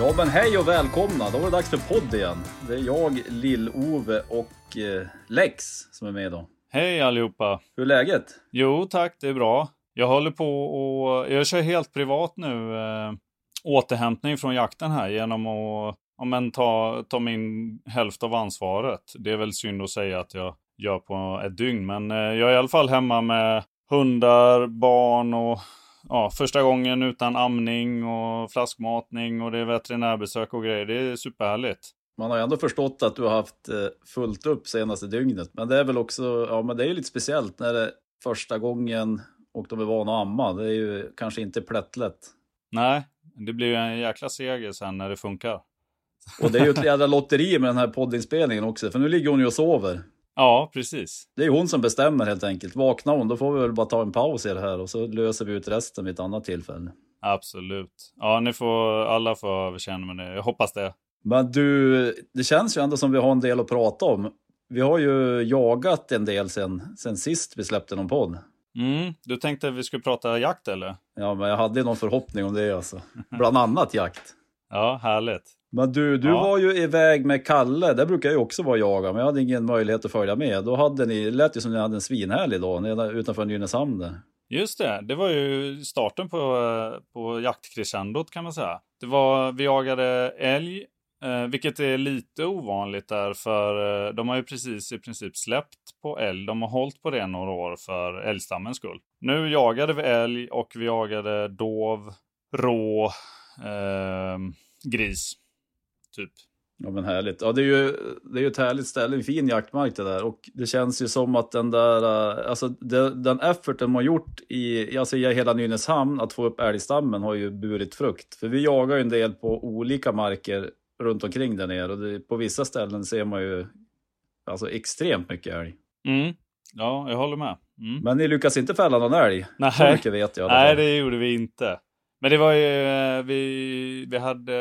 Ja men hej och välkomna, då var det dags för podd igen. Det är jag, Lill-Ove och eh, Lex som är med idag. Hej allihopa! Hur är läget? Jo tack, det är bra. Jag håller på och jag kör helt privat nu eh, återhämtning från jakten här genom att ja, men ta, ta min hälft av ansvaret. Det är väl synd att säga att jag gör på ett dygn, men eh, jag är i alla fall hemma med hundar, barn och ja, första gången utan amning och flaskmatning och det är veterinärbesök och grejer. Det är superhärligt. Man har ju ändå förstått att du har haft eh, fullt upp senaste dygnet. Men det är väl också, ja men det är ju lite speciellt när det är första gången och de är vana att amma. Det är ju kanske inte plättlätt. Nej, det blir ju en jäkla seger sen när det funkar. Och det är ju ett jävla lotteri med den här poddinspelningen också, för nu ligger hon ju och sover. Ja, precis. Det är hon som bestämmer helt enkelt. Vaknar hon, då får vi väl bara ta en paus i det här och så löser vi ut resten vid ett annat tillfälle. Absolut. Ja, ni får, alla får överkänna med det. Jag hoppas det. Men du, det känns ju ändå som vi har en del att prata om. Vi har ju jagat en del sen, sen sist vi släppte någon podd. Mm, du tänkte att vi skulle prata jakt eller? Ja, men jag hade någon förhoppning om det alltså. Bland annat jakt. Ja, härligt. Men du, du Ja. var ju iväg med Kalle. Det brukar jag ju också vara jaga, men jag hade ingen möjlighet att följa med. Då hade ni, lät ju som ni hade en svinhärlig dag nere utanför Nynäshamn där. Just det, det var ju starten på, eh, på jaktkrescendot kan man säga. Det var, vi jagade älg, eh, vilket är lite ovanligt där för eh, de har ju precis i princip släppt på älg. De har hållit på det några år för älgstammens skull. Nu jagade vi älg och vi jagade dov, rå, eh, gris, typ. Ja men härligt. Ja det är ju, det är ju ett härligt ställe, en fin jaktmark det där. Och det känns ju som att den där, eh, alltså det, den efforten man gjort i, alltså i hela Nynäshamn att få upp älgstammen har ju burit frukt. För vi jagar ju en del på olika marker runt omkring där nere och det, på vissa ställen ser man ju alltså extremt mycket älg. Mm. Ja, jag håller med. Mm. Men ni lyckas inte fälla någon älg? Nej. Mycket vet jag Nej, det gjorde vi inte. Men det var ju, eh, vi, vi hade,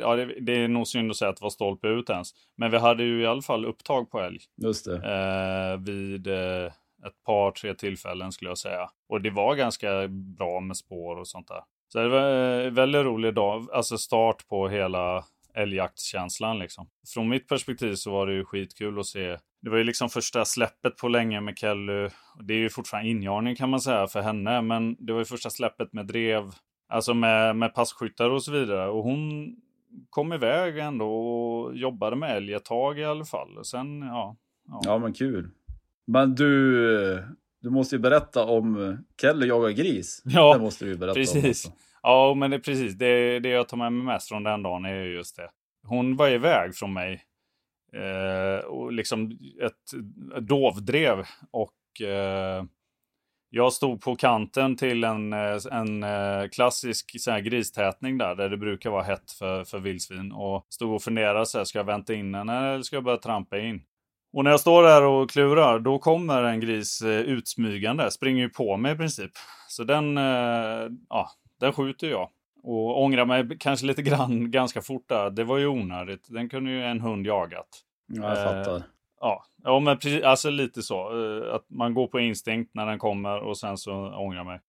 ja det, det är nog synd att säga att det var stolpe ut ens. Men vi hade ju i alla fall upptag på älg. Just det. Eh, vid eh, ett par, tre tillfällen skulle jag säga. Och det var ganska bra med spår och sånt där. Så det var en väldigt rolig dag, alltså start på hela älgjaktskänslan liksom. Från mitt perspektiv så var det ju skitkul att se. Det var ju liksom första släppet på länge med Kelly. Det är ju fortfarande injagning kan man säga för henne, men det var ju första släppet med drev, alltså med, med passkyttar och så vidare. Och hon kom iväg ändå och jobbade med älg ett tag i alla fall. Sen, ja. Ja men kul. Men du, du måste ju berätta om Kelly jagar gris. Ja, det måste du ju berätta precis. om. Ja, men det är precis. Det, det jag tar med mig mest från den dagen är ju just det. Hon var iväg från mig. Eh, och liksom ett, ett dovdrev. Och eh, jag stod på kanten till en, eh, en eh, klassisk så här, gristätning där. Där det brukar vara hett för, för vildsvin. Och stod och funderade så här, ska jag vänta in henne eller ska jag börja trampa in? Och när jag står där och klurar, då kommer en gris eh, utsmygande. Springer ju på mig i princip. Så den, ja, den skjuter jag. Och ångrar mig kanske lite grann ganska fort där. Det var ju onödigt. Den kunde ju en hund jagat. Ja, jag fattar. Ja, ja men precis, alltså lite så. Eh, att man går på instinkt när den kommer och sen så ångrar jag mig.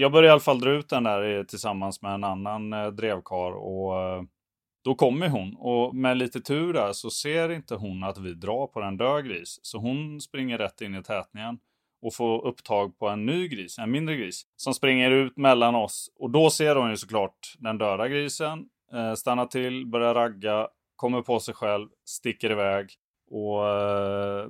Jag började i alla fall dra ut den där eh, tillsammans med en annan eh, drevkar och Då kommer hon och med lite tur där så ser inte hon att vi drar på en död gris. Så hon springer rätt in i tätningen och får upptag på en ny gris, en mindre gris, som springer ut mellan oss. Och då ser hon ju såklart den döda grisen, stannar till, börjar ragga, kommer på sig själv, sticker iväg. Och eh,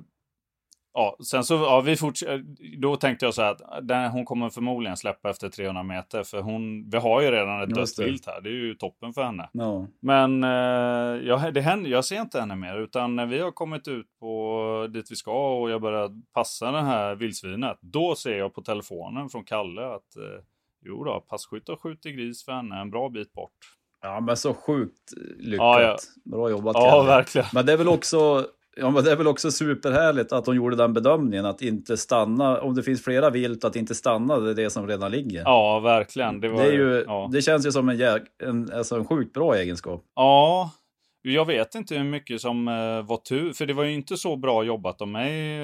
ja, sen så, ja, vi fortsätter. Då tänkte jag så här att den, hon kommer förmodligen släppa efter 300 meter. För hon, vi har ju redan ett dött vilt här. Det är ju toppen för henne. No. Men eh, jag, det händer, jag ser inte henne mer. Utan när vi har kommit ut på dit vi ska och jag börjar passa det här vildsvinet. Då ser jag på telefonen från Kalle att eh, jo då, passkytt har skjutit gris för henne en bra bit bort. Ja, men så sjukt lyckat. Ja, ja. Bra jobbat. Ja, Kalle. verkligen. Men det är väl också Ja, men det är väl också superhärligt att de gjorde den bedömningen att inte stanna, om det finns flera vilt, att inte stanna det är det som redan ligger. Ja, verkligen. Det, var, det, ju, ja. det känns ju som en, en, alltså en sjukt bra egenskap. Ja, jag vet inte hur mycket som eh, var tur, för det var ju inte så bra jobbat av mig.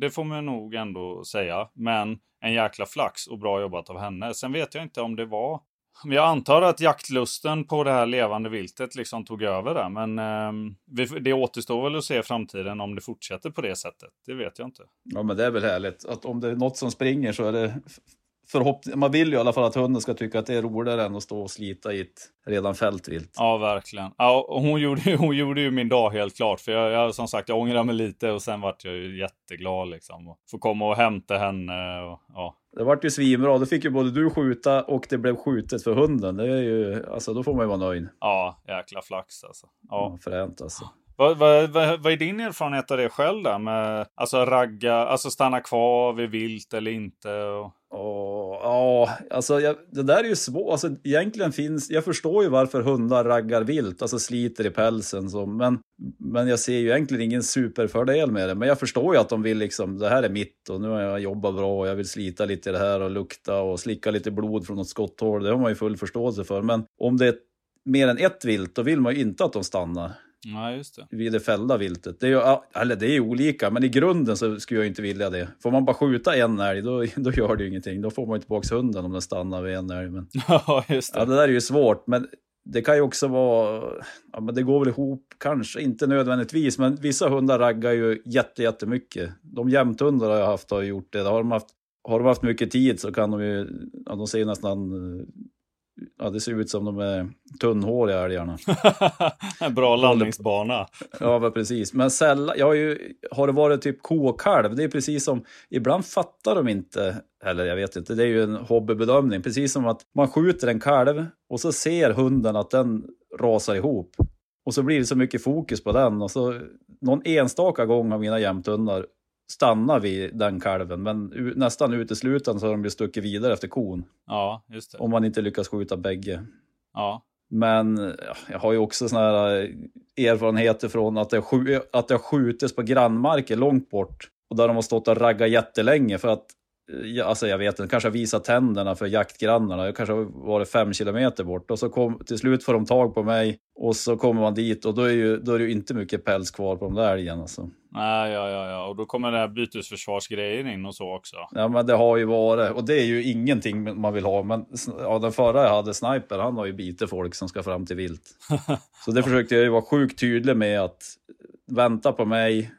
Det får man nog ändå säga. Men en jäkla flax och bra jobbat av henne. Sen vet jag inte om det var men jag antar att jaktlusten på det här levande viltet liksom tog över där. Men eh, det återstår väl att se i framtiden om det fortsätter på det sättet. Det vet jag inte. Ja, men det är väl härligt att om det är något som springer så är det förhoppning. Man vill ju i alla fall att hunden ska tycka att det är roligare än att stå och slita i ett redan fällt vilt. Ja, verkligen. Ja, hon, gjorde, hon gjorde ju min dag helt klart. För jag, jag, som sagt, jag ångrar mig lite och sen vart jag ju jätteglad liksom. Och få komma och hämta henne. Och, ja. Det vart ju svinbra. Då fick ju både du skjuta och det blev skjutet för hunden. Det är ju, alltså då får man ju vara nöjd. Ja, jäkla flax alltså. Ja, ja fränt alltså. Vad, vad, vad, vad är din erfarenhet av det själv där? Med, alltså ragga, alltså stanna kvar vid vilt eller inte? Och... Oh, ja, alltså jag, det där är ju svårt. Alltså, egentligen finns, jag förstår ju varför hundar raggar vilt, alltså sliter i pälsen. Så, men, men jag ser ju egentligen ingen superfördel med det. Men jag förstår ju att de vill liksom, det här är mitt och nu har jag jobbat bra och jag vill slita lite i det här och lukta och slicka lite blod från något skotthål. Det har man ju full förståelse för. Men om det är mer än ett vilt, då vill man ju inte att de stannar. Ja, just det. Vid det fällda viltet. Det är ju, eller det är olika, men i grunden så skulle jag inte vilja det. Får man bara skjuta en älg, då, då gör det ju ingenting. Då får man ju tillbaka hunden om den stannar vid en älg. Men, ja, just det. Ja, det där är ju svårt, men det kan ju också vara, ja men det går väl ihop, kanske inte nödvändigtvis, men vissa hundar raggar ju jätte, jättemycket. De jämthundar jag haft har gjort det. Har de haft, har de haft mycket tid så kan de ju, ja, de ser nästan Ja, det ser ut som de är tunnhåriga älgarna. Bra landningsbana. ja, precis. Men sällan, jag har, ju, har det varit typ ko och kalv, det är precis som, ibland fattar de inte, eller jag vet inte, det är ju en hobbybedömning. Precis som att man skjuter en kalv och så ser hunden att den rasar ihop. Och så blir det så mycket fokus på den och så någon enstaka gång har mina jämthundar stanna vid den kalven, men nästan uteslutande så har de ju stuckit vidare efter kon. Ja, just det. Om man inte lyckas skjuta bägge. Ja. Men ja, jag har ju också såna här eh, erfarenheter från att det, att det har skjutits på grannmarker långt bort och där de har stått och raggat jättelänge för att eh, alltså jag vet inte, kanske visat tänderna för jaktgrannarna. Jag kanske var det fem kilometer bort och så kom, till slut får de tag på mig och så kommer man dit och då är, ju, då är det ju inte mycket päls kvar på de där älgarna. Alltså. Nej, ja, ja, ja. Och då kommer den här bytesförsvarsgrejen in och så också. Ja, men det har ju varit. Och det är ju ingenting man vill ha. Men ja, den förra jag hade, Sniper, han har ju bitit folk som ska fram till vilt. Så det försökte jag ju vara sjukt tydlig med att vänta på mig.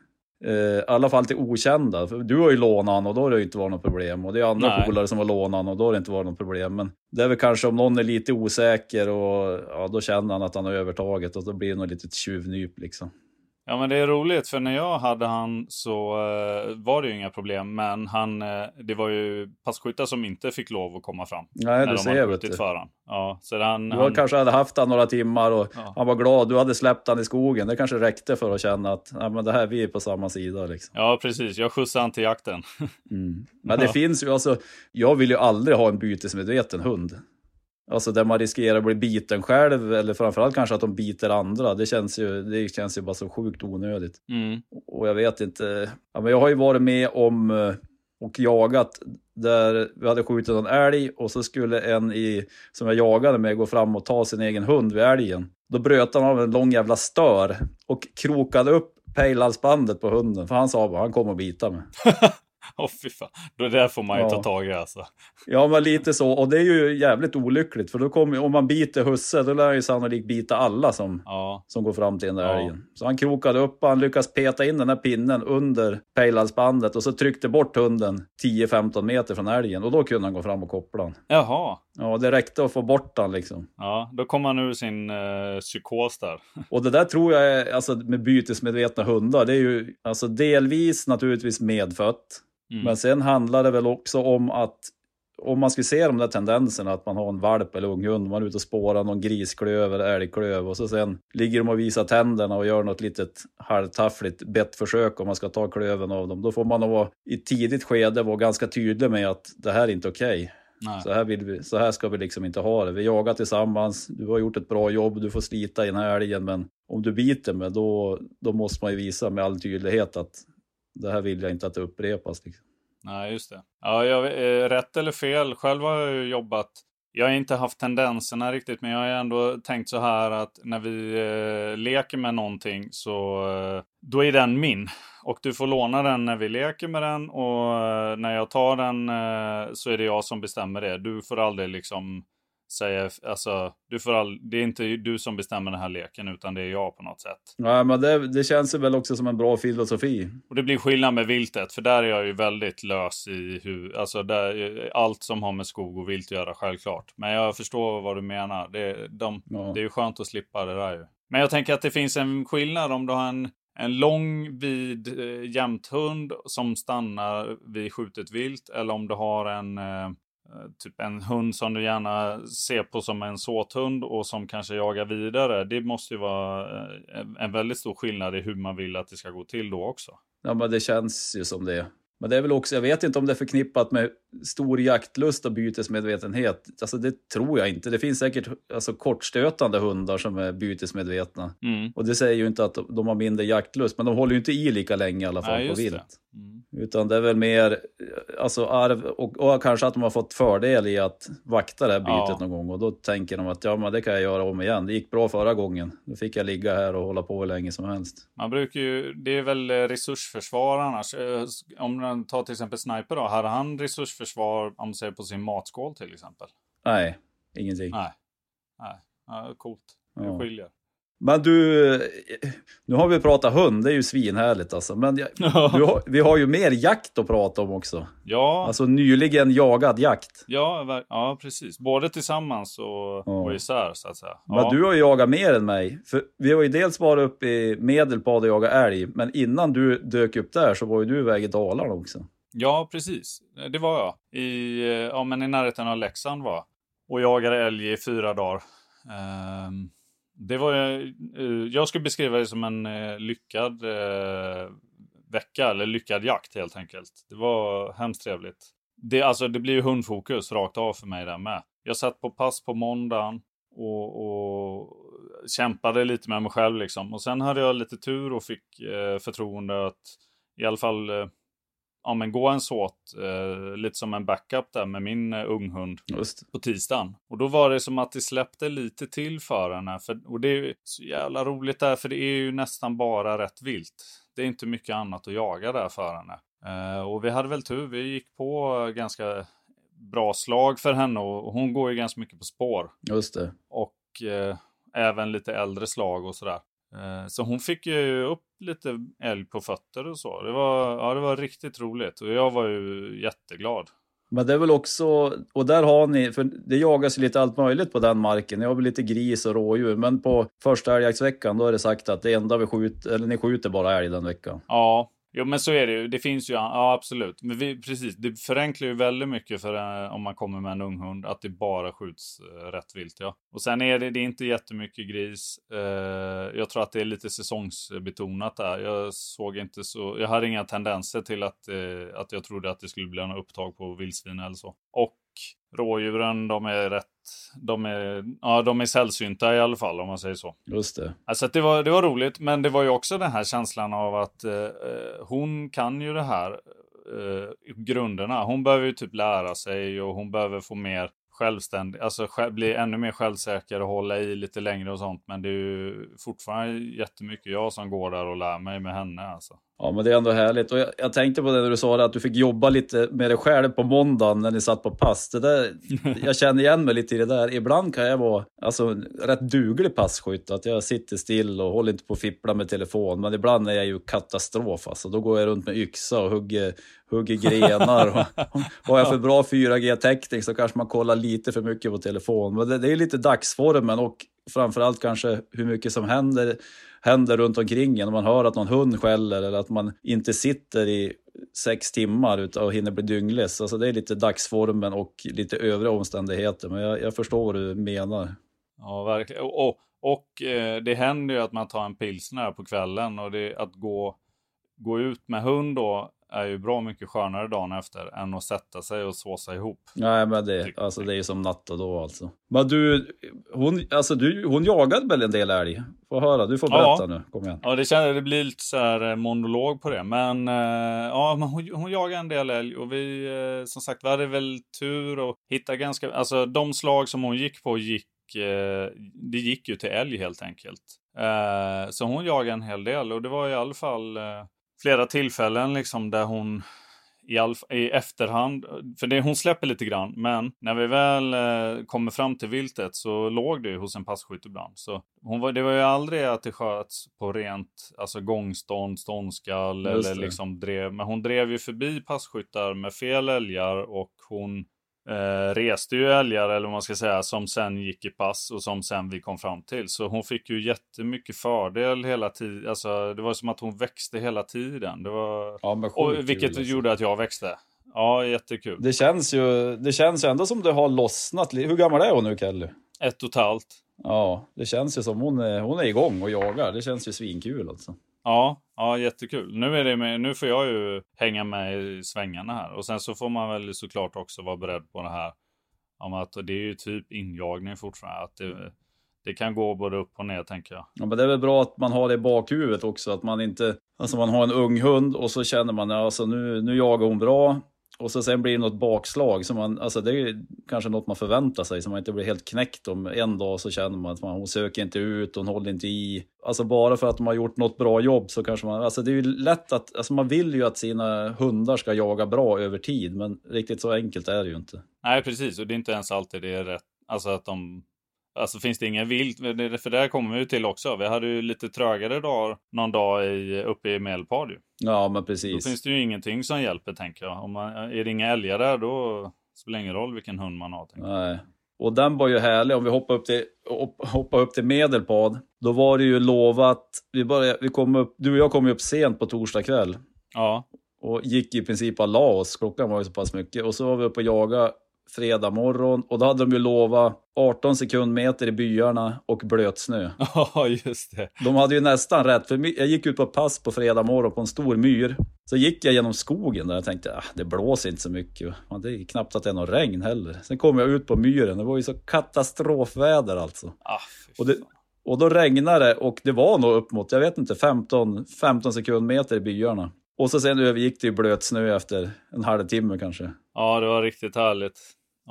Eh, I alla fall till okända. För du har ju lånat han och då har det ju inte varit något problem. Och det är andra polare som har lånat han och då har det inte varit något problem. Men det är väl kanske om någon är lite osäker och ja, då känner han att han har övertaget och då blir det något litet tjuvnyp liksom. Ja men det är roligt för när jag hade han så uh, var det ju inga problem. Men han, uh, det var ju passkyttar som inte fick lov att komma fram. Nej, det ser jag. För han. Ja, så han, du han... kanske hade haft han några timmar och ja. han var glad. Du hade släppt han i skogen. Det kanske räckte för att känna att nej, men det här, vi är på samma sida. Liksom. Ja, precis. Jag skjutsade han till jakten. mm. Men det ja. finns ju, alltså, jag vill ju aldrig ha en bytesmedveten hund. Alltså där man riskerar att bli biten själv eller framförallt kanske att de biter andra. Det känns ju, det känns ju bara så sjukt onödigt. Mm. Och jag vet inte. Ja, men jag har ju varit med om eh, och jagat där vi hade skjutit en älg och så skulle en i, som jag jagade med gå fram och ta sin egen hund vid älgen. Då bröt han av en lång jävla stör och krokade upp pejlhalsbandet på hunden. För han sa bara han kommer att bita mig. Oh, fy fan. Det där får man ju Ja. ta tag i alltså. Ja, men lite så. Och det är ju jävligt olyckligt. För då kommer, om man biter husse, då lär han ju sannolikt bita alla som, Ja. som går fram till den där Ja. älgen. Så han krokade upp och han lyckas peta in den här pinnen under pejlhalsbandet och så tryckte bort hunden 10-15 meter från älgen. Och då kunde han gå fram och koppla den. Jaha. Ja, det räckte att få bort den liksom. Ja, då kom han ur sin eh, psykos där. Och det där tror jag är, alltså med bytesmedvetna hundar, det är ju alltså delvis naturligtvis medfött. Mm. Men sen handlar det väl också om att om man skulle se de där tendenserna att man har en valp eller unghund, man är ute och spårar någon grisklöv eller älgklöv och så sen ligger de och visar tänderna och gör något litet halvtaffligt bettförsök om man ska ta klöven av dem. Då får man nog i tidigt skede vara ganska tydlig med att det här är inte okej. Nej. Så, här vill vi, så här ska vi liksom inte ha det. Vi jagar tillsammans, du har gjort ett bra jobb, du får slita i den här älgen, men om du biter mig då, då måste man ju visa med all tydlighet att det här vill jag inte att det upprepas. Liksom. Nej, just det. Ja, jag, eh, rätt eller fel, själv har jag ju jobbat jag har inte haft tendenserna riktigt, men jag har ändå tänkt så här att när vi eh, leker med någonting så eh, då är den min. Och du får låna den när vi leker med den och eh, när jag tar den eh, så är det jag som bestämmer det. Du får aldrig liksom säga, alltså, du får all, det är inte du som bestämmer den här leken utan det är jag på något sätt. Nej, men det, det känns ju väl också som en bra filosofi. Och det blir skillnad med viltet, för där är jag ju väldigt lös i hur, alltså där, allt som har med skog och vilt att göra, självklart. Men jag förstår vad du menar. Det, de, Ja. det är ju skönt att slippa det där ju. Men jag tänker att det finns en skillnad om du har en, en lång vid eh, jämthund som stannar vid skjutet vilt eller om du har en eh, Typ en hund som du gärna ser på som en såthund och som kanske jagar vidare. Det måste ju vara eh, en- väldigt stor skillnad i hur man vill att det ska gå till då också. Ja, men det känns ju som det. Men det är väl också, jag vet inte om det är förknippat med stor jaktlust och bytesmedvetenhet. Alltså det tror jag inte. Det finns säkert alltså, kortstötande hundar som är bytesmedvetna. Mm. Och det säger ju inte att de har mindre jaktlust, men de håller ju inte i lika länge i alla fall Nej, på vilt. Mm. Utan det är väl mer alltså arv och, och kanske att de har fått fördel i att vakta det här bytet Ja. någon gång. Och då tänker de att ja, men det kan jag göra om igen. Det gick bra förra gången. Då fick jag ligga här och hålla på hur länge som helst. Man brukar ju, det är väl eh, resursförsvar annars. Eh, Om man tar till exempel Sniper då, hade han resursförsvar om säger på sin matskål till exempel? Nej, ingenting. Nej. Nej, ja, coolt. Det Ja. skiljer. Men du, nu har vi pratat hund, det är ju svinhärligt alltså. Men jag, du har, vi har ju mer jakt att prata om också. Ja, Alltså nyligen jagad jakt. ja, ja, precis. Både tillsammans och, Ja. och isär så att säga. Men Ja. du har ju jagat mer än mig. För vi har ju dels varit uppe i Medelpad och jagat älg. Men innan du dök upp där så var ju du iväg i Dalarna också. Ja, precis. Det var jag. I, ja, men i närheten av Leksand var jag. Och jagade älg i fyra dagar. Ehm, det var eh, eh, jag skulle beskriva det som en eh, lyckad vecka, eller lyckad jakt helt enkelt. Det var hemskt trevligt. Det, alltså, det blir ju hundfokus rakt av för mig där med. Jag satt på pass på måndagen och, och kämpade lite med mig själv liksom. Och sen hade jag lite tur och fick eh, förtroende att i alla fall ja, men gå en såt, eh, lite som en backup där med min eh, unghund Just. på tisdagen. Och då var det som att det släppte lite till för henne. För, och det är så jävla roligt där, för det är ju nästan bara rätt vilt. Det är inte mycket annat att jaga där för henne. Eh, och vi hade väl tur, vi gick på eh, ganska bra slag för henne och hon går ju ganska mycket på spår. Just det. Och eh, även lite äldre slag och sådär. Eh, så hon fick ju upp lite älg på fötter och så. Det var, ja, det var riktigt roligt och jag var ju jätteglad. Men det är väl också, och där har ni, för det jagas lite allt möjligt på den marken. Ni har väl lite gris och rådjur, men på första älgjaktsveckan då är det sagt att det enda vi skjuter, eller ni skjuter bara älg den veckan. Ja, jo, men så är det ju. Det finns ju, ja absolut. Men vi, precis, det förenklar ju väldigt mycket för eh, om man kommer med en ung hund att det bara skjuts eh, rätt vilt. Ja. Och sen är det, det är inte jättemycket gris. Eh, jag tror att det är lite säsongsbetonat där. Jag såg inte så, jag hade inga tendenser till att, eh, att jag trodde att det skulle bli något upptag på vildsvin eller så. Och rådjuren, de är rätt, de är, ja de är sällsynta i alla fall om man säger så. Just det. Alltså det, var, det var roligt, men det var ju också den här känslan av att eh, eh, hon kan ju det här, eh, grunderna. Hon behöver ju typ lära sig och hon behöver få mer självständig, alltså själv, bli ännu mer självsäker och hålla i lite längre och sånt. Men det är ju fortfarande jättemycket jag som går där och lär mig med henne alltså. Ja, men det är ändå härligt. Och jag, jag tänkte på det när du sa det, att du fick jobba lite med dig själv på måndagen när ni satt på pass. Det där, jag känner igen mig lite i det där. Ibland kan jag vara alltså, rätt duglig passkytt. Att jag sitter still och håller inte på att fippla med telefon. Men ibland är jag ju katastrof. Alltså. Då går jag runt med yxa och hugger, hugger grenar. och, har jag för bra 4G-täckning så kanske man kollar lite för mycket på telefon. Men det, det är lite dagsformen och framförallt kanske hur mycket som händer händer runt omkring en. Om man hör att någon hund skäller eller att man inte sitter i sex timmar och hinner bli dyngless. Alltså det är lite dagsformen och lite övriga omständigheter. Men jag, jag förstår vad du menar. Ja, verkligen. Och, och, och eh, det händer ju att man tar en pilsner på kvällen och det, att gå, gå ut med hund då är ju bra mycket skönare dagen efter än att sätta sig och såsa ihop. Nej, men det, alltså, det är ju som natt och då alltså. Men du, hon, alltså, du, hon jagade väl en del älg? Få höra, du får berätta ja. nu. Kom igen. Ja, det, känner, det blir lite så här eh, monolog på det. Men eh, ja, men hon, hon jagade en del älg och vi, eh, som sagt, vi hade väl tur och hitta ganska, alltså de slag som hon gick på gick, eh, det gick ju till älg helt enkelt. Eh, så hon jagade en hel del och det var i alla fall flera tillfällen liksom där hon i, all, i efterhand, för det, hon släpper lite grann, men när vi väl eh, kommer fram till viltet så låg det hos en passkytt ibland. Så hon var, det var ju aldrig att det sköts på rent alltså gångstånd, ståndskall eller liksom drev, men hon drev ju förbi passkyttar med fel älgar och hon eh, reste ju älgar, eller vad man ska säga, som sen gick i pass och som sen vi kom fram till. Så hon fick ju jättemycket fördel hela tiden. Alltså, det var som att hon växte hela tiden. Det var... Ja, men och, vilket kul, gjorde att jag växte. Ja, jättekul. Det känns ju, det känns ju ändå som det har lossnat. Hur gammal är hon nu, Kelly? Ett och ett halvt. Ja, det känns ju som hon är, hon är igång och jagar. Det känns ju svinkul alltså. Ja, ja jättekul. Nu, är det med, nu får jag ju hänga med i svängarna här. Och sen så får man väl såklart också vara beredd på det här. Om att det är ju typ injagning fortfarande. Att det, det kan gå både upp och ner tänker jag. Ja, men det är väl bra att man har det i bakhuvudet också. Att man inte, alltså man har en ung hund och så känner man, alltså nu, nu jagar hon bra. Och så sen blir det något bakslag. Som man, alltså det är kanske något man förväntar sig, så man inte blir helt knäckt om en dag så känner man att man, hon söker inte ut, hon håller inte i. Alltså bara för att de har gjort något bra jobb så kanske man, alltså det är ju lätt att, alltså man vill ju att sina hundar ska jaga bra över tid, men riktigt så enkelt är det ju inte. Nej, precis, och det är inte ens alltid det är rätt. Alltså att de Alltså finns det ingen vilt, för där kommer vi till också. Vi hade ju lite trögare dagar någon dag i, uppe i Medelpad ju. Ja, men precis. Då finns det ju ingenting som hjälper tänker jag. Om man, är det inga älgar där då spelar det ingen roll vilken hund man har. Nej. Och den var ju härlig. Om vi hoppar upp till, hoppar upp till Medelpad. Då var det ju lovat. Vi började, vi kom upp, du och jag kom ju upp sent på torsdag kväll. Ja. Och gick i princip och la oss. Klockan var ju så pass mycket. Och så var vi uppe och jagade fredag morgon och då hade de ju lovat 18 sekundmeter i byarna och blöt snö. Ja, just det. De hade ju nästan rätt, för jag gick ut på pass på fredag morgon på en stor myr. Så gick jag genom skogen där och tänkte, ah, det blåser inte så mycket. Det är knappt att det är någon regn heller. Sen kom jag ut på myren, det var ju så katastrofväder alltså. Ah, och, det, och då regnade det och det var nog upp mot, jag vet inte, 15, 15 sekundmeter i byarna. Och så sen övergick det i blöt snö efter en halvtimme kanske. Ja, det var riktigt härligt.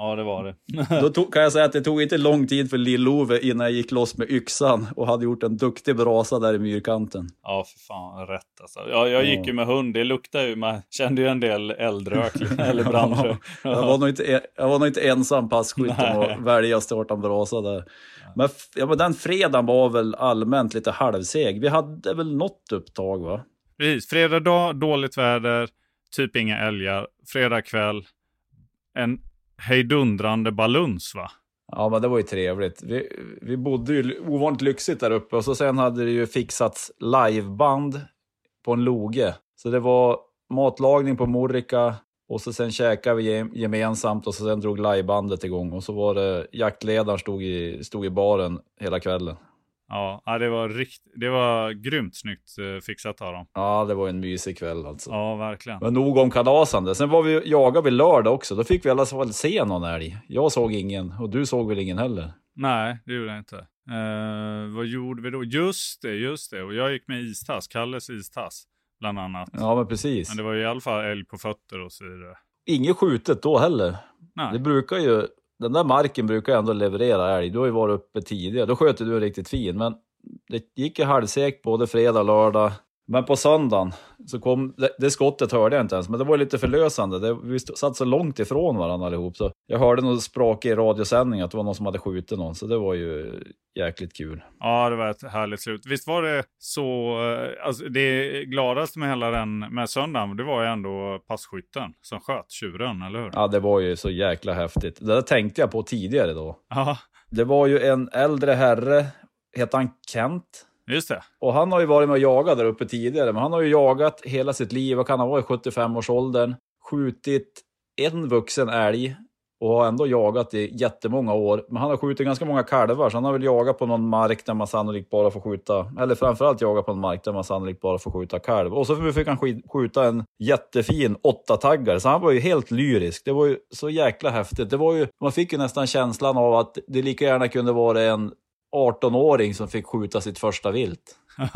Ja, det var det. Då tog, kan jag säga att det tog inte lång tid för Lill-Ove innan jag gick loss med yxan och hade gjort en duktig brasa där i myrkanten. Ja, för fan rätt alltså. Ja, jag gick ju med hund, det luktade ju, man kände ju en del eldrök eller brandrök. Ja, jag, var nog inte, jag var nog inte ensam passkytt om att välja att starta en brasa där. Men, ja, men den fredagen var väl allmänt lite halvseg. Vi hade väl något upptag va? Precis, fredag dag, dåligt väder, typ inga älgar. Fredag kväll, en hejdundrande baluns va? Ja, men det var ju trevligt. Vi, vi bodde ju ovanligt lyxigt där uppe och så sen hade det ju fixats liveband på en loge. Så det var matlagning på Morika och så sen käkade vi gemensamt och så sen drog livebandet igång och så var det jaktledaren stod i, stod i baren hela kvällen. Ja, det var, rikt, det var grymt snyggt eh, fixat av dem. Ja, det var en mysig kväll alltså. Ja, verkligen. Men nog om kalasande. Sen var vi jagade vi lördag också. Då fick vi i alla fall se någon älg. Jag såg ingen och du såg väl ingen heller? Nej, det gjorde jag inte. Uh, vad gjorde vi då? Just det, just det. Och jag gick med istass, Kalles istass, bland annat. Ja, men precis. Men det var i alla fall älg på fötter och så vidare. Inget skjutet då heller. Nej. Det brukar ju den där marken brukar ändå leverera älg. Du har ju varit uppe tidigare, då sköt du riktigt fin. Men det gick ju halvsek både fredag och lördag. Men på söndagen så kom, det, det skottet hörde jag inte ens, men det var lite förlösande. Det, vi satt så långt ifrån varandra allihop, så jag hörde något sprak i radiosändning att det var någon som hade skjutit någon, så det var ju jäkligt kul. Ja, det var ett härligt slut. Visst var det så, eh, alltså det gladaste med hela den, med söndagen, det var ju ändå passkytten som sköt tjuren, eller hur? Ja, det var ju så jäkla häftigt. Det där tänkte jag på tidigare då. Ja, Det var ju en äldre herre, heter han Kent? Just det. Och han har ju varit med och jagat där uppe tidigare, men han har ju jagat hela sitt liv, vad kan han vara i 75-årsåldern, skjutit en vuxen älg och har ändå jagat i jättemånga år. Men han har skjutit ganska många kalvar, så han har väl jagat på någon mark där man sannolikt bara får skjuta, eller framförallt jagat på en mark där man sannolikt bara får skjuta kalv. Och så fick han skjuta en jättefin åttataggare, så han var ju helt lyrisk. Det var ju så jäkla häftigt. Det var ju, man fick ju nästan känslan av att det lika gärna kunde vara en 18-åring som fick skjuta sitt första vilt.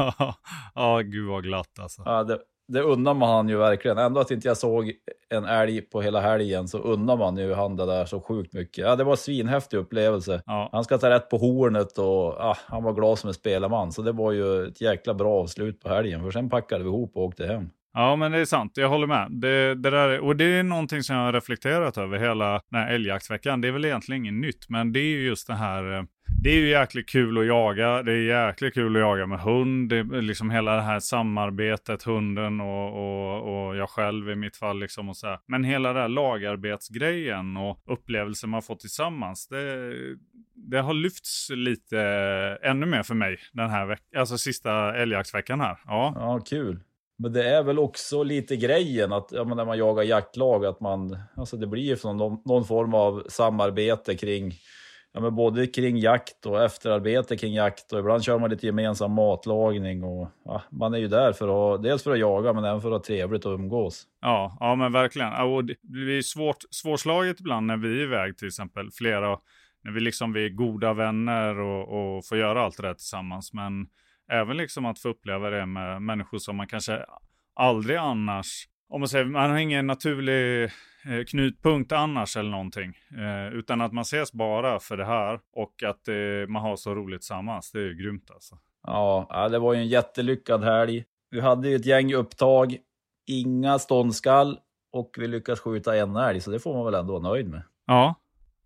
ja, gud vad glatt alltså. Ja, det, det undrar man han ju verkligen. Ändå att inte jag såg en älg på hela helgen så undrar man ju han det där så sjukt mycket. Ja, det var en svinhäftig upplevelse. Ja. Han ska ta rätt på hornet och ja, han var glad som en spelarman. Så det var ju ett jäkla bra avslut på helgen. För sen packade vi ihop och åkte hem. Ja, men det är sant. Jag håller med. Det, det där, är- och det är någonting som jag har reflekterat över hela den här älgjaktsveckan. Det är väl egentligen inget nytt, men det är ju just det här. Det är ju jäkligt kul att jaga. Det är jäkligt kul att jaga med hund. Det är liksom hela det här samarbetet, hunden och, och, och jag själv i mitt fall. Liksom och så här. Men hela det här lagarbetsgrejen och upplevelsen man får tillsammans. Det, det har lyfts lite ännu mer för mig den här veckan, alltså sista älgjaktsveckan här. Ja, Ja, kul. Men det är väl också lite grejen att ja, men när man jagar jaktlag att man, alltså det blir ju någon, någon form av samarbete kring, ja men både kring jakt och efterarbete kring jakt och ibland kör man lite gemensam matlagning och ja, man är ju där för att, ha- dels för att jaga men även för att ha trevligt och umgås. Ja, ja men verkligen. Ja, Och det blir svårt, svårslaget ibland när vi är iväg till exempel. Flera, när vi liksom vi är goda vänner och, och får göra allt det där tillsammans. Men även liksom att få uppleva det med människor som man kanske aldrig annars, om man säger, man har ingen naturlig eh, knutpunkt annars eller någonting. Eh, utan att man ses bara för det här och att eh, man har så roligt tillsammans. Det är ju grymt alltså. Ja, det var ju en jättelyckad helg. Vi hade ju ett gäng upptag, inga ståndskall och vi lyckas skjuta en älg så det får man väl ändå vara nöjd med. Ja,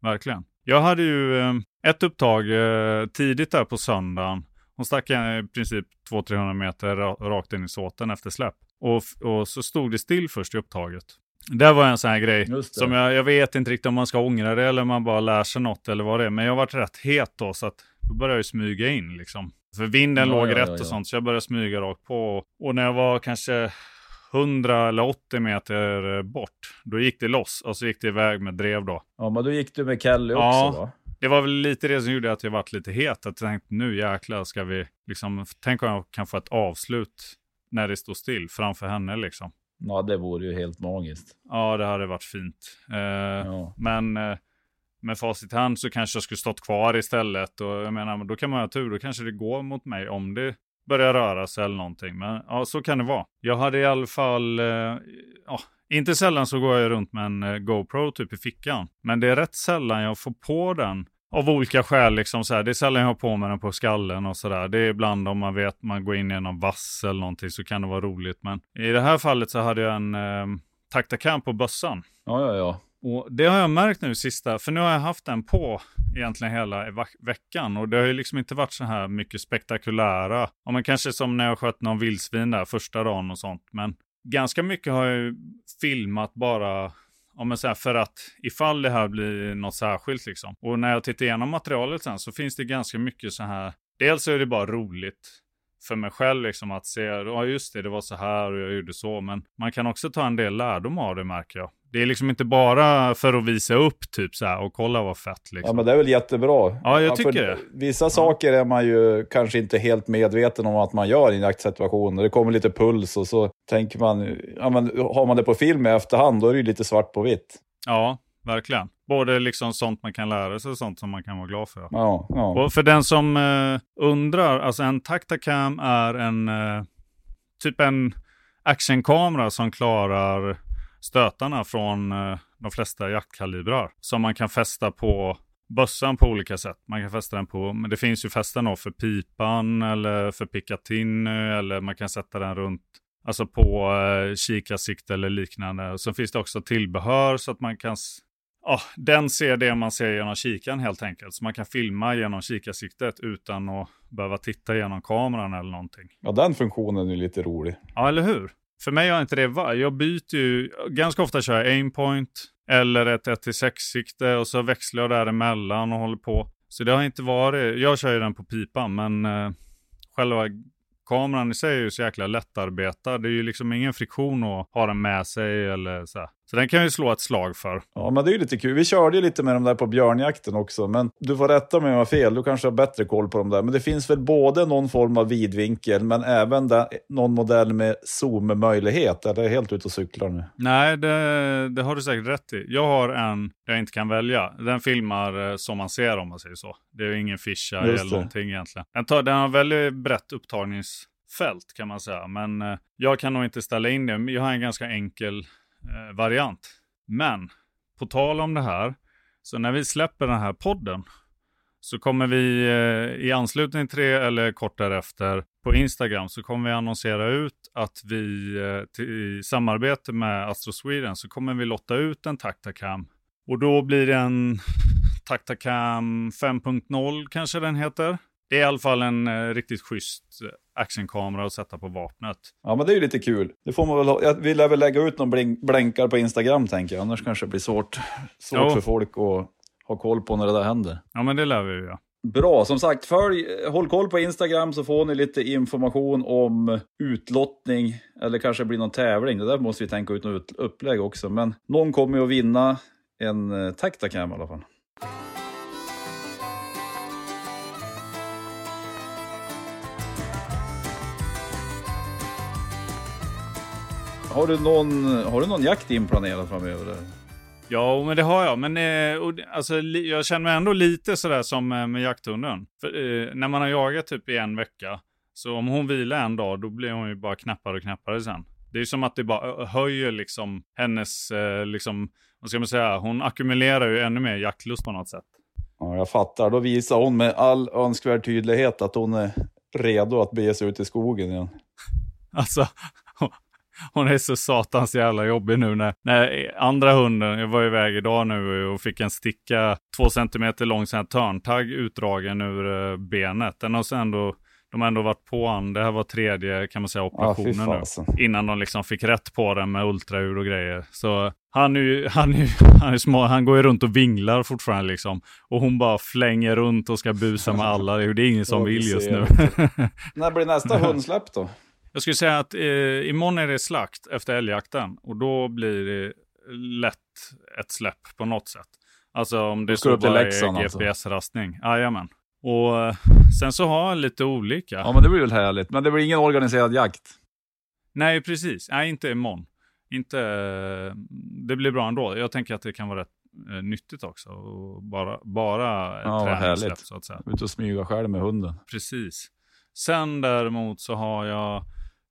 verkligen. Jag hade ju eh, ett upptag eh, tidigt där på söndagen. Hon stack eh, i princip 200-300 meter ra- rakt in i såten efter släpp. Och, och så stod det still först i upptaget. Det var en sån här grej som jag, jag vet inte riktigt om man ska ångra det eller om man bara lär sig något eller vad det är. Men jag varit rätt het då så att då började jag smyga in liksom. För vinden Ja, låg ja, rätt ja, och sånt så jag började smyga rakt på. Och när jag var kanske 100 eller 80 meter bort, då gick det loss och så gick det iväg med drev då. Ja, men då gick du med Kelly också Ja. va? Det var väl lite det som gjorde att jag vart lite het. Att jag tänkte nu jäklar ska vi liksom, tänk om jag kan få ett avslut när det står still framför henne liksom. Ja, det vore ju helt magiskt. Ja, det hade varit fint. Eh, Ja. Men eh, med facit i hand så kanske jag skulle stått kvar istället. Och jag menar, men då kan man ha tur. Då kanske det går mot mig om det börjar röra sig eller någonting. Men ja, så kan det vara. Jag hade i alla fall, eh, ja, inte sällan så går jag runt med en eh, GoPro typ i fickan. Men det är rätt sällan jag får på den. Av olika skäl liksom så här. Det är sällan jag har på mig den på skallen och sådär. Det är ibland om man vet man går in i någon vass eller någonting så kan det vara roligt. Men i det här fallet så hade jag en eh, Tactacam på bössan. Ja, ja, ja. Och det har jag märkt nu sista, för nu har jag haft den på egentligen hela veckan och det har ju liksom inte varit så här mycket spektakulära. Ja, men kanske som när jag sköt någon vildsvin där första dagen och sånt. Men ganska mycket har jag ju filmat bara Ja men så här, för att ifall det här blir något särskilt liksom. Och när jag tittar igenom materialet sen så finns det ganska mycket så här. Dels så är det bara roligt för mig själv liksom att se, ja just det, det var så här och jag gjorde så. Men man kan också ta en del lärdom av det märker jag. Det är liksom inte bara för att visa upp typ så här och kolla vad fett liksom. Ja, men det är väl jättebra. Ja, jag tycker det. Vissa saker är man ju kanske inte helt medveten om att man gör i en jaktsituation. Det kommer lite puls och så tänker man, ja, men har man det på film i efterhand då är det ju lite svart på vitt. Ja, verkligen. Både liksom sånt man kan lära sig och sånt som man kan vara glad för. Ja, ja. Och för den som eh, undrar, alltså en Tactacam är en eh, typ en actionkamera som klarar stötarna från eh, de flesta jaktkalibrar. Som man kan fästa på bössan på olika sätt. Man kan fästa den på, men det finns ju fästen för pipan eller för Picatinny eller man kan sätta den runt Alltså på eh, kikarsikte eller liknande. Så finns det också tillbehör så att man kan... Ja, den ser det man ser genom kikaren helt enkelt. Så man kan filma genom kikarsiktet utan att behöva titta genom kameran eller någonting. Ja, den funktionen är lite rolig. Ja, eller hur? För mig har inte det varit. Jag byter ju, ganska ofta kör jag aimpoint eller ett 1-6-sikte och så växlar jag däremellan och håller på. Så det har inte varit, jag kör ju den på pipan men eh, själva kameran i sig är ju så jäkla lättarbetad. Det är ju liksom ingen friktion att ha den med sig eller så. Här. Så den kan ju slå ett slag för. Ja, men det är ju lite kul. Vi körde ju lite med de där på björnjakten också, men du får rätta mig om jag har fel. Du kanske har bättre koll på de där. Men det finns väl både någon form av vidvinkel, men även där, någon modell med zoom-möjlighet? Eller är helt ute och cyklar nu? Nej, det, det, har du säkert rätt i. Jag har en jag inte kan välja. Den filmar eh, som man ser om man säger så. Det är ingen fischa eller någonting egentligen. Den, tar, den har väldigt brett upptagningsfält kan man säga. Men eh, jag kan nog inte ställa in det. Jag har en ganska enkel eh, variant. Men på tal om det här, så när vi släpper den här podden så kommer vi eh, i anslutning till det eller kort därefter på Instagram så kommer vi annonsera ut att vi eh, till, i samarbete med Astro Sweden så kommer vi lotta ut en Tactacam. Och då blir det en Tactacam 5.0 kanske den heter. Det är i alla fall en eh, riktigt schysst eh, actionkamera att sätta på vapnet. Ja, men det är ju lite kul. Det får man väl ha. Jag vill väl lägga ut någon blink blänkar på Instagram tänker jag. Annars kanske det blir svårt, svårt för folk att ha koll på när det där händer. Ja, men det lär vi ju. Ja. Bra, som sagt, följ, håll koll på Instagram så får ni lite information om utlottning eller kanske blir någon tävling. Det där måste vi tänka ut något upplägg också. Men någon kommer ju att vinna en eh, Tactacam i alla fall. Har du någon, har du någon jakt inplanerad framöver? Ja, men det har jag. Men eh, och, alltså, jag känner mig ändå lite sådär som eh, med jakthunden. För, eh, när man har jagat typ i en vecka, så om hon vilar en dag, då blir hon ju bara knappare och knappare sen. Det är som att det bara höjer liksom hennes, eh, liksom, vad ska man säga, hon ackumulerar ju ännu mer jaktlust på något sätt. Ja, jag fattar. Då visar hon med all önskvärd tydlighet att hon är redo att bege sig ut i skogen igen. Alltså, hon är så satans jävla jobbig nu när, när andra hunden, jag var iväg idag nu och fick en sticka två centimeter lång sån här törntagg utdragen ur uh, benet. Den har ändå de har ändå varit på han. Det här var tredje kan man säga operationen ah, nu. Innan de liksom fick rätt på den med ultraljud och grejer. Så han, är ju, han, är, han, är små, han går ju runt och vinglar fortfarande liksom. Och hon bara flänger runt och ska busa med alla. Det är ingen som vill just nu. När blir nästa hundsläpp då? Jag skulle säga att eh, imorgon är det slakt efter älgjakten och då blir det lätt ett släpp på något sätt. Alltså om det så bara är GPS-rastning. Alltså. Jajamän. Och eh, sen så har jag lite olika. Ja men det blir väl härligt. Men det blir ingen organiserad jakt? Nej precis. Nej inte imorgon. Inte, det blir bra ändå. Jag tänker att det kan vara rätt eh, nyttigt också. Och bara bara ja, träningssläpp så att säga. Ut och smyga själv med hunden. Precis. Sen däremot så har jag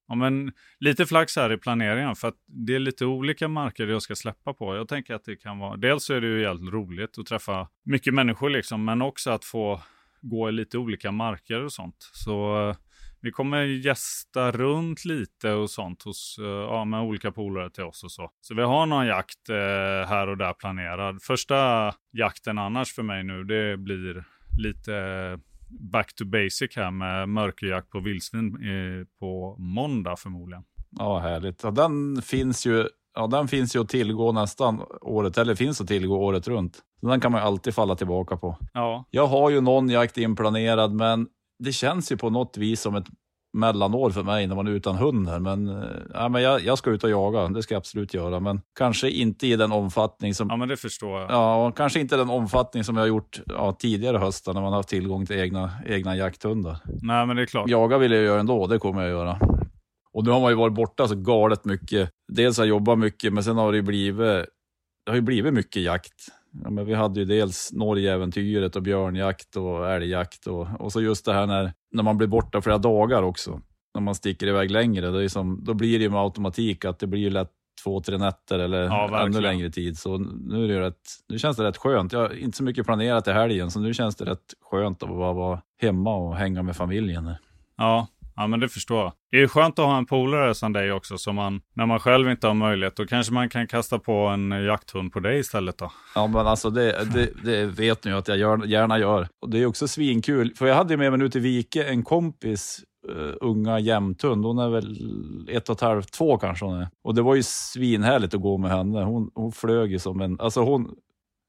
Ja, men lite flax här i planeringen för att det är lite olika marker jag ska släppa på. Jag tänker att det kan vara, dels så är det ju jävligt roligt att träffa mycket människor liksom, men också att få gå i lite olika marker och sånt. Så eh, vi kommer gästa runt lite och sånt hos, eh, ja, med olika polare till oss och så. Så vi har någon jakt eh, här och där planerad. Första jakten annars för mig nu, det blir lite back to basic här med mörkerjakt på vildsvin på måndag förmodligen. Ja, härligt. Ja, den finns ju ja, den finns ju att tillgå nästan året, eller finns att tillgå året runt. den kan man ju alltid falla tillbaka på. Ja. Jag har ju någon jakt inplanerad, men det känns ju på något vis som ett mellanår för mig när man är utan hund här. Men, eh, ja, men jag, jag ska ut och jaga, det ska jag absolut göra. Men kanske inte i den omfattning som... Ja, men det förstår jag. Ja, och kanske inte den omfattning som jag har gjort ja, tidigare höstar när man har haft tillgång till egna, egna jakthundar. Nej, men det är klart. Jaga vill jag göra ändå, det kommer jag göra. Och nu har man ju varit borta så galet mycket. Dels har jag jobbat mycket, men sen har det ju blivit, det har ju blivit mycket jakt. Ja, men vi hade ju dels Norgeäventyret och björnjakt och älgjakt och, och så just det här när, när man blir borta flera dagar också. När man sticker iväg längre, det är som, då blir det ju med automatik att det blir lätt två, tre nätter eller Ja, ännu längre tid. Så nu, är det rätt, nu känns det rätt skönt. Jag har inte så mycket planerat i helgen, så nu känns det rätt skönt att bara vara hemma och hänga med familjen. Ja, ja, men det förstår jag. Det är skönt att ha en polare som dig också. Så man, när man själv inte har möjlighet, då kanske man kan kasta på en jakthund på dig istället då. Ja, men alltså det, det, det vet ni ju att jag gör, gärna gör. Och det är också svinkul, för jag hade ju med mig nu till Vike en kompis uh, unga jämthund. Hon är väl ett och ett halvt, två kanske hon är. Och det var ju svinhärligt att gå med henne. Hon, hon flög ju som en, alltså hon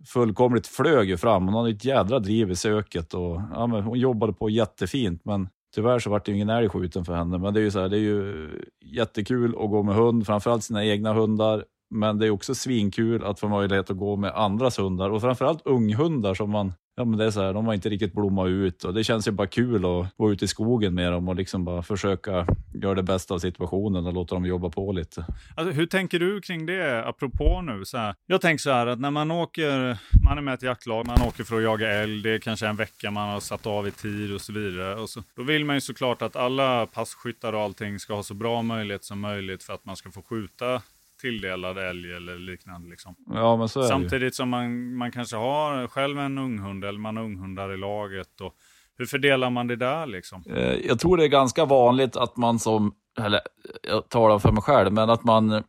fullkomligt flög ju fram. Hon hade ett jädra driv i söket och ja, men hon jobbade på jättefint. Men Tyvärr så vart det ju ingen älg skjuten för henne, men det är ju så här, det är ju jättekul att gå med hund, framförallt sina egna hundar. Men det är också svinkul att få möjlighet att gå med andras hundar och framförallt unghundar som man, ja men det är så här, de har inte riktigt blommat ut och det känns ju bara kul att vara ute i skogen med dem och liksom bara försöka göra det bästa av situationen och låta dem jobba på lite. Alltså, hur tänker du kring det, apropå nu? Så här, jag tänker så här att när man åker, man är med i ett jaktlag, man åker för att jaga älg, det är kanske en vecka man har satt av i tid och så vidare. Och så, då vill man ju såklart att alla passkyttar och allting ska ha så bra möjlighet som möjligt för att man ska få skjuta tilldelad älg eller liknande. Liksom. Ja, men så är det ju. Samtidigt som man, man kanske har själv en unghund eller man har unghundar i laget. Och hur fördelar man det där liksom? Eh, Jag tror det är ganska vanligt att man som, eller jag talar för mig själv, men att man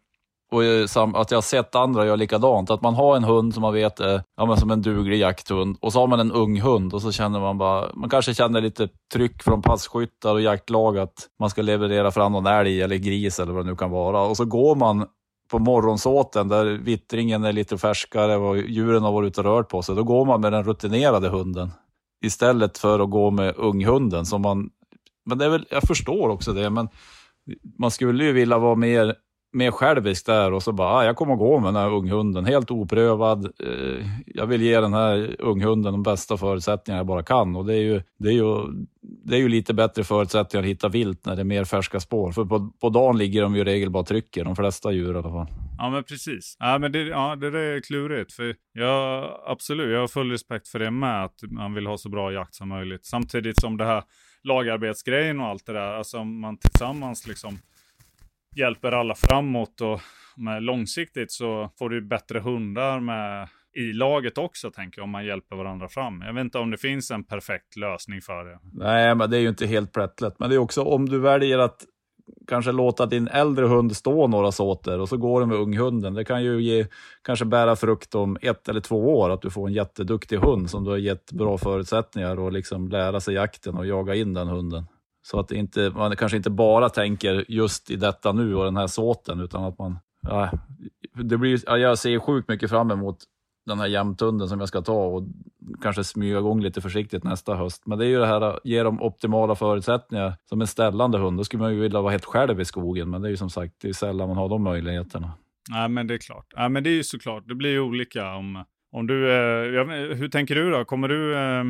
och att jag har sett andra göra likadant. Att man har en hund som man vet är ja, men som en duglig jakthund och så har man en ung hund och så känner man bara, man kanske känner lite tryck från passkyttar och jaktlag att man ska leverera fram någon älg eller gris eller vad det nu kan vara. Och så går man på morgonsåten där vittringen är lite färskare och djuren har varit ute och rört på sig. Då går man med den rutinerade hunden istället för att gå med unghunden. Som man, men det är väl, jag förstår också det, men man skulle ju vilja vara mer, mer självisk där och så bara, ah, jag kommer att gå med den här unghunden, helt oprövad. Eh, jag vill ge den här unghunden de bästa förutsättningar jag bara kan. Och det är ju, det är ju, det är ju lite bättre förutsättningar att hitta vilt när det är mer färska spår. För på, på dagen ligger de ju i regel bara och trycker, de flesta djur i alla fall. Ja, men precis. Ja, men det, ja, det där är klurigt. För jag, absolut, jag har full respekt för det med, att man vill ha så bra jakt som möjligt. Samtidigt som det här lagarbetsgrejen och allt det där, alltså man tillsammans liksom hjälper alla framåt och med långsiktigt så får du bättre hundar med i laget också, tänker jag, om man hjälper varandra fram. Jag vet inte om det finns en perfekt lösning för det. Nej, men det är ju inte helt plättlätt. Men det är också om du väljer att kanske låta din äldre hund stå några såter och så går den med unghunden. Det kan ju ge, kanske bära frukt om ett eller två år, att du får en jätteduktig hund som du har gett bra förutsättningar och liksom lära sig jakten och jaga in den hunden. Så att inte, man kanske inte bara tänker just i detta nu och den här såten, utan att man... Ja, det blir, ja, jag ser sjukt mycket fram emot den här jämthunden som jag ska ta och kanske smyga igång lite försiktigt nästa höst. Men det är ju det här att ge dem optimala förutsättningar som en ställande hund. Då skulle man ju vilja vara helt själv i skogen, men det är ju som sagt det är sällan man har de möjligheterna. Nej, men det är klart. Nej, men det är ju såklart. Det blir ju olika om, om du... Eh, hur tänker du då? Kommer du... Eh,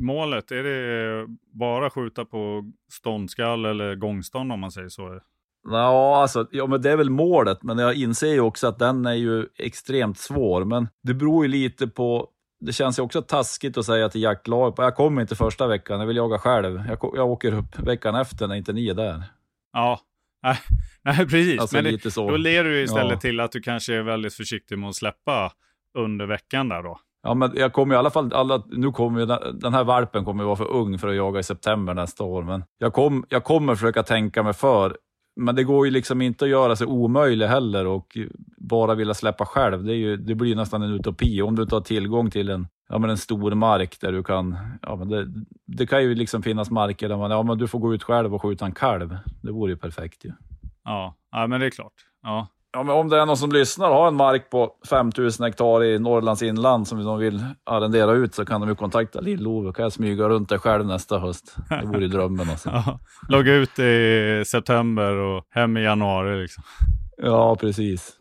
målet, är det bara skjuta på ståndskall eller gångstånd om man säger så? Ja, alltså, ja, men det är väl målet, men jag inser ju också att den är ju extremt svår. Men det beror ju lite på det känns ju också taskigt att säga till jaktlaget, jag kommer inte första veckan, jag vill jaga själv. Jag, jag åker upp veckan efter när inte ni är där. Ja, nej, nej precis. Alltså men det, då leder du istället Ja. till att du kanske är väldigt försiktig med att släppa under veckan där då. Ja, men jag kommer i alla fall, alla, nu kommer ju den, här valpen kommer ju vara för ung för att jaga i september nästa år, men jag, kom, jag kommer försöka tänka mig för. Men det går ju liksom inte att göra sig omöjlig heller och bara vilja släppa själv. Det, är ju, det blir ju nästan en utopi om du inte har tillgång till en, ja, men en stor mark där du kan... Ja, men det, det kan ju liksom finnas marker där man, ja, men du får gå ut själv och skjuta en kalv. Det vore ju perfekt ju. Ja, ja men det är klart. Ja, Ja, om det är någon som lyssnar och har en mark på 5000 hektar i Norrlands inland som de vill arrendera ut så kan de ju kontakta Lill-Ove. kan jag smyga runt där själv nästa höst. Det vore ju drömmen alltså. ja. Logga ut i september och hem i januari liksom. Ja, precis.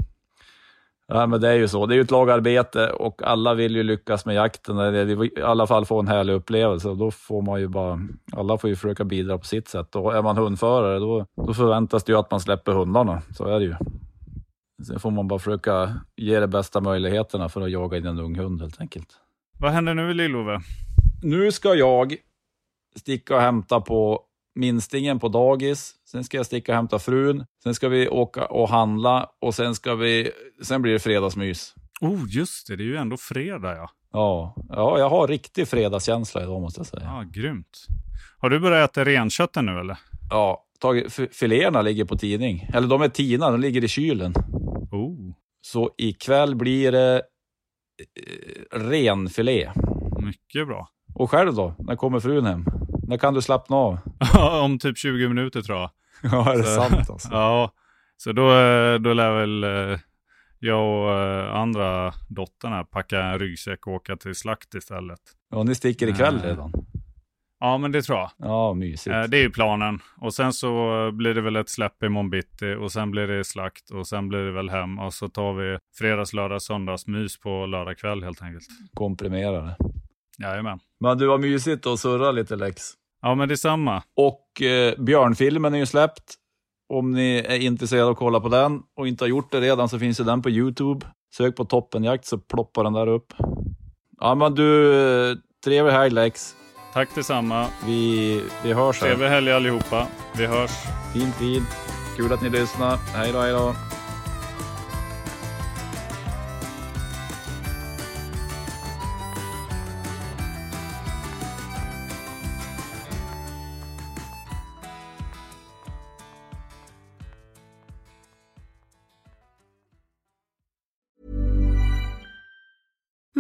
Ja, men det är ju så. Det är ju ett lagarbete och alla vill ju lyckas med jakten. Eller i alla fall få en härlig upplevelse. Och då får man ju bara, alla får ju försöka bidra på sitt sätt. Och är man hundförare då, då förväntas det ju att man släpper hundarna. Så är det ju. Sen får man bara försöka ge de bästa möjligheterna för att jaga in en ung hund helt enkelt. Vad händer nu Lill-Ove? Nu ska jag sticka och hämta på minstingen på dagis. Sen ska jag sticka och hämta frun. Sen ska vi åka och handla och sen, ska vi, sen blir det fredagsmys. Oh, just det. Det är ju ändå fredag, ja. Ja, ja jag har riktig fredagskänsla idag måste jag säga. Ja, grymt. Har du börjat äta renköttet nu eller? Ja, tagit, filéerna ligger på tidning. Eller de är tina, de ligger i kylen. Så ikväll blir det eh, renfilé. mycket bra. Och själv då? När kommer frun hem? När kan du slappna av? Om typ 20 minuter tror jag. Ja, är det Så- sant alltså? Ja, så då, eh, då lär väl eh, jag och andra dottern här packa en ryggsäck och åka till slakt istället. Ja, ni sticker ikväll redan? Ja, men det tror jag. Ja, mysigt. Eh, Det är ju planen. Och sen så blir det väl ett släpp imorgon bitti och sen blir det slakt och sen blir det väl hem och så tar vi fredags, lördag, söndags mys på lördag kväll helt enkelt. Komprimerade. Jajamän. Men du var mysigt att surra lite Lex. Ja, men detsamma. Och eh, Björnfilmen är ju släppt. Om ni är intresserade av att kolla på den och inte har gjort det redan så finns ju den på Youtube. Sök på Toppenjakt så ploppar den där upp. Ja men du, eh, trevlig helg Lex. Tack detsamma. Vi, vi hörs. Trevlig helg allihopa. Vi hörs. Fint, fint. Kul att ni lyssnar. Hej då, hej då.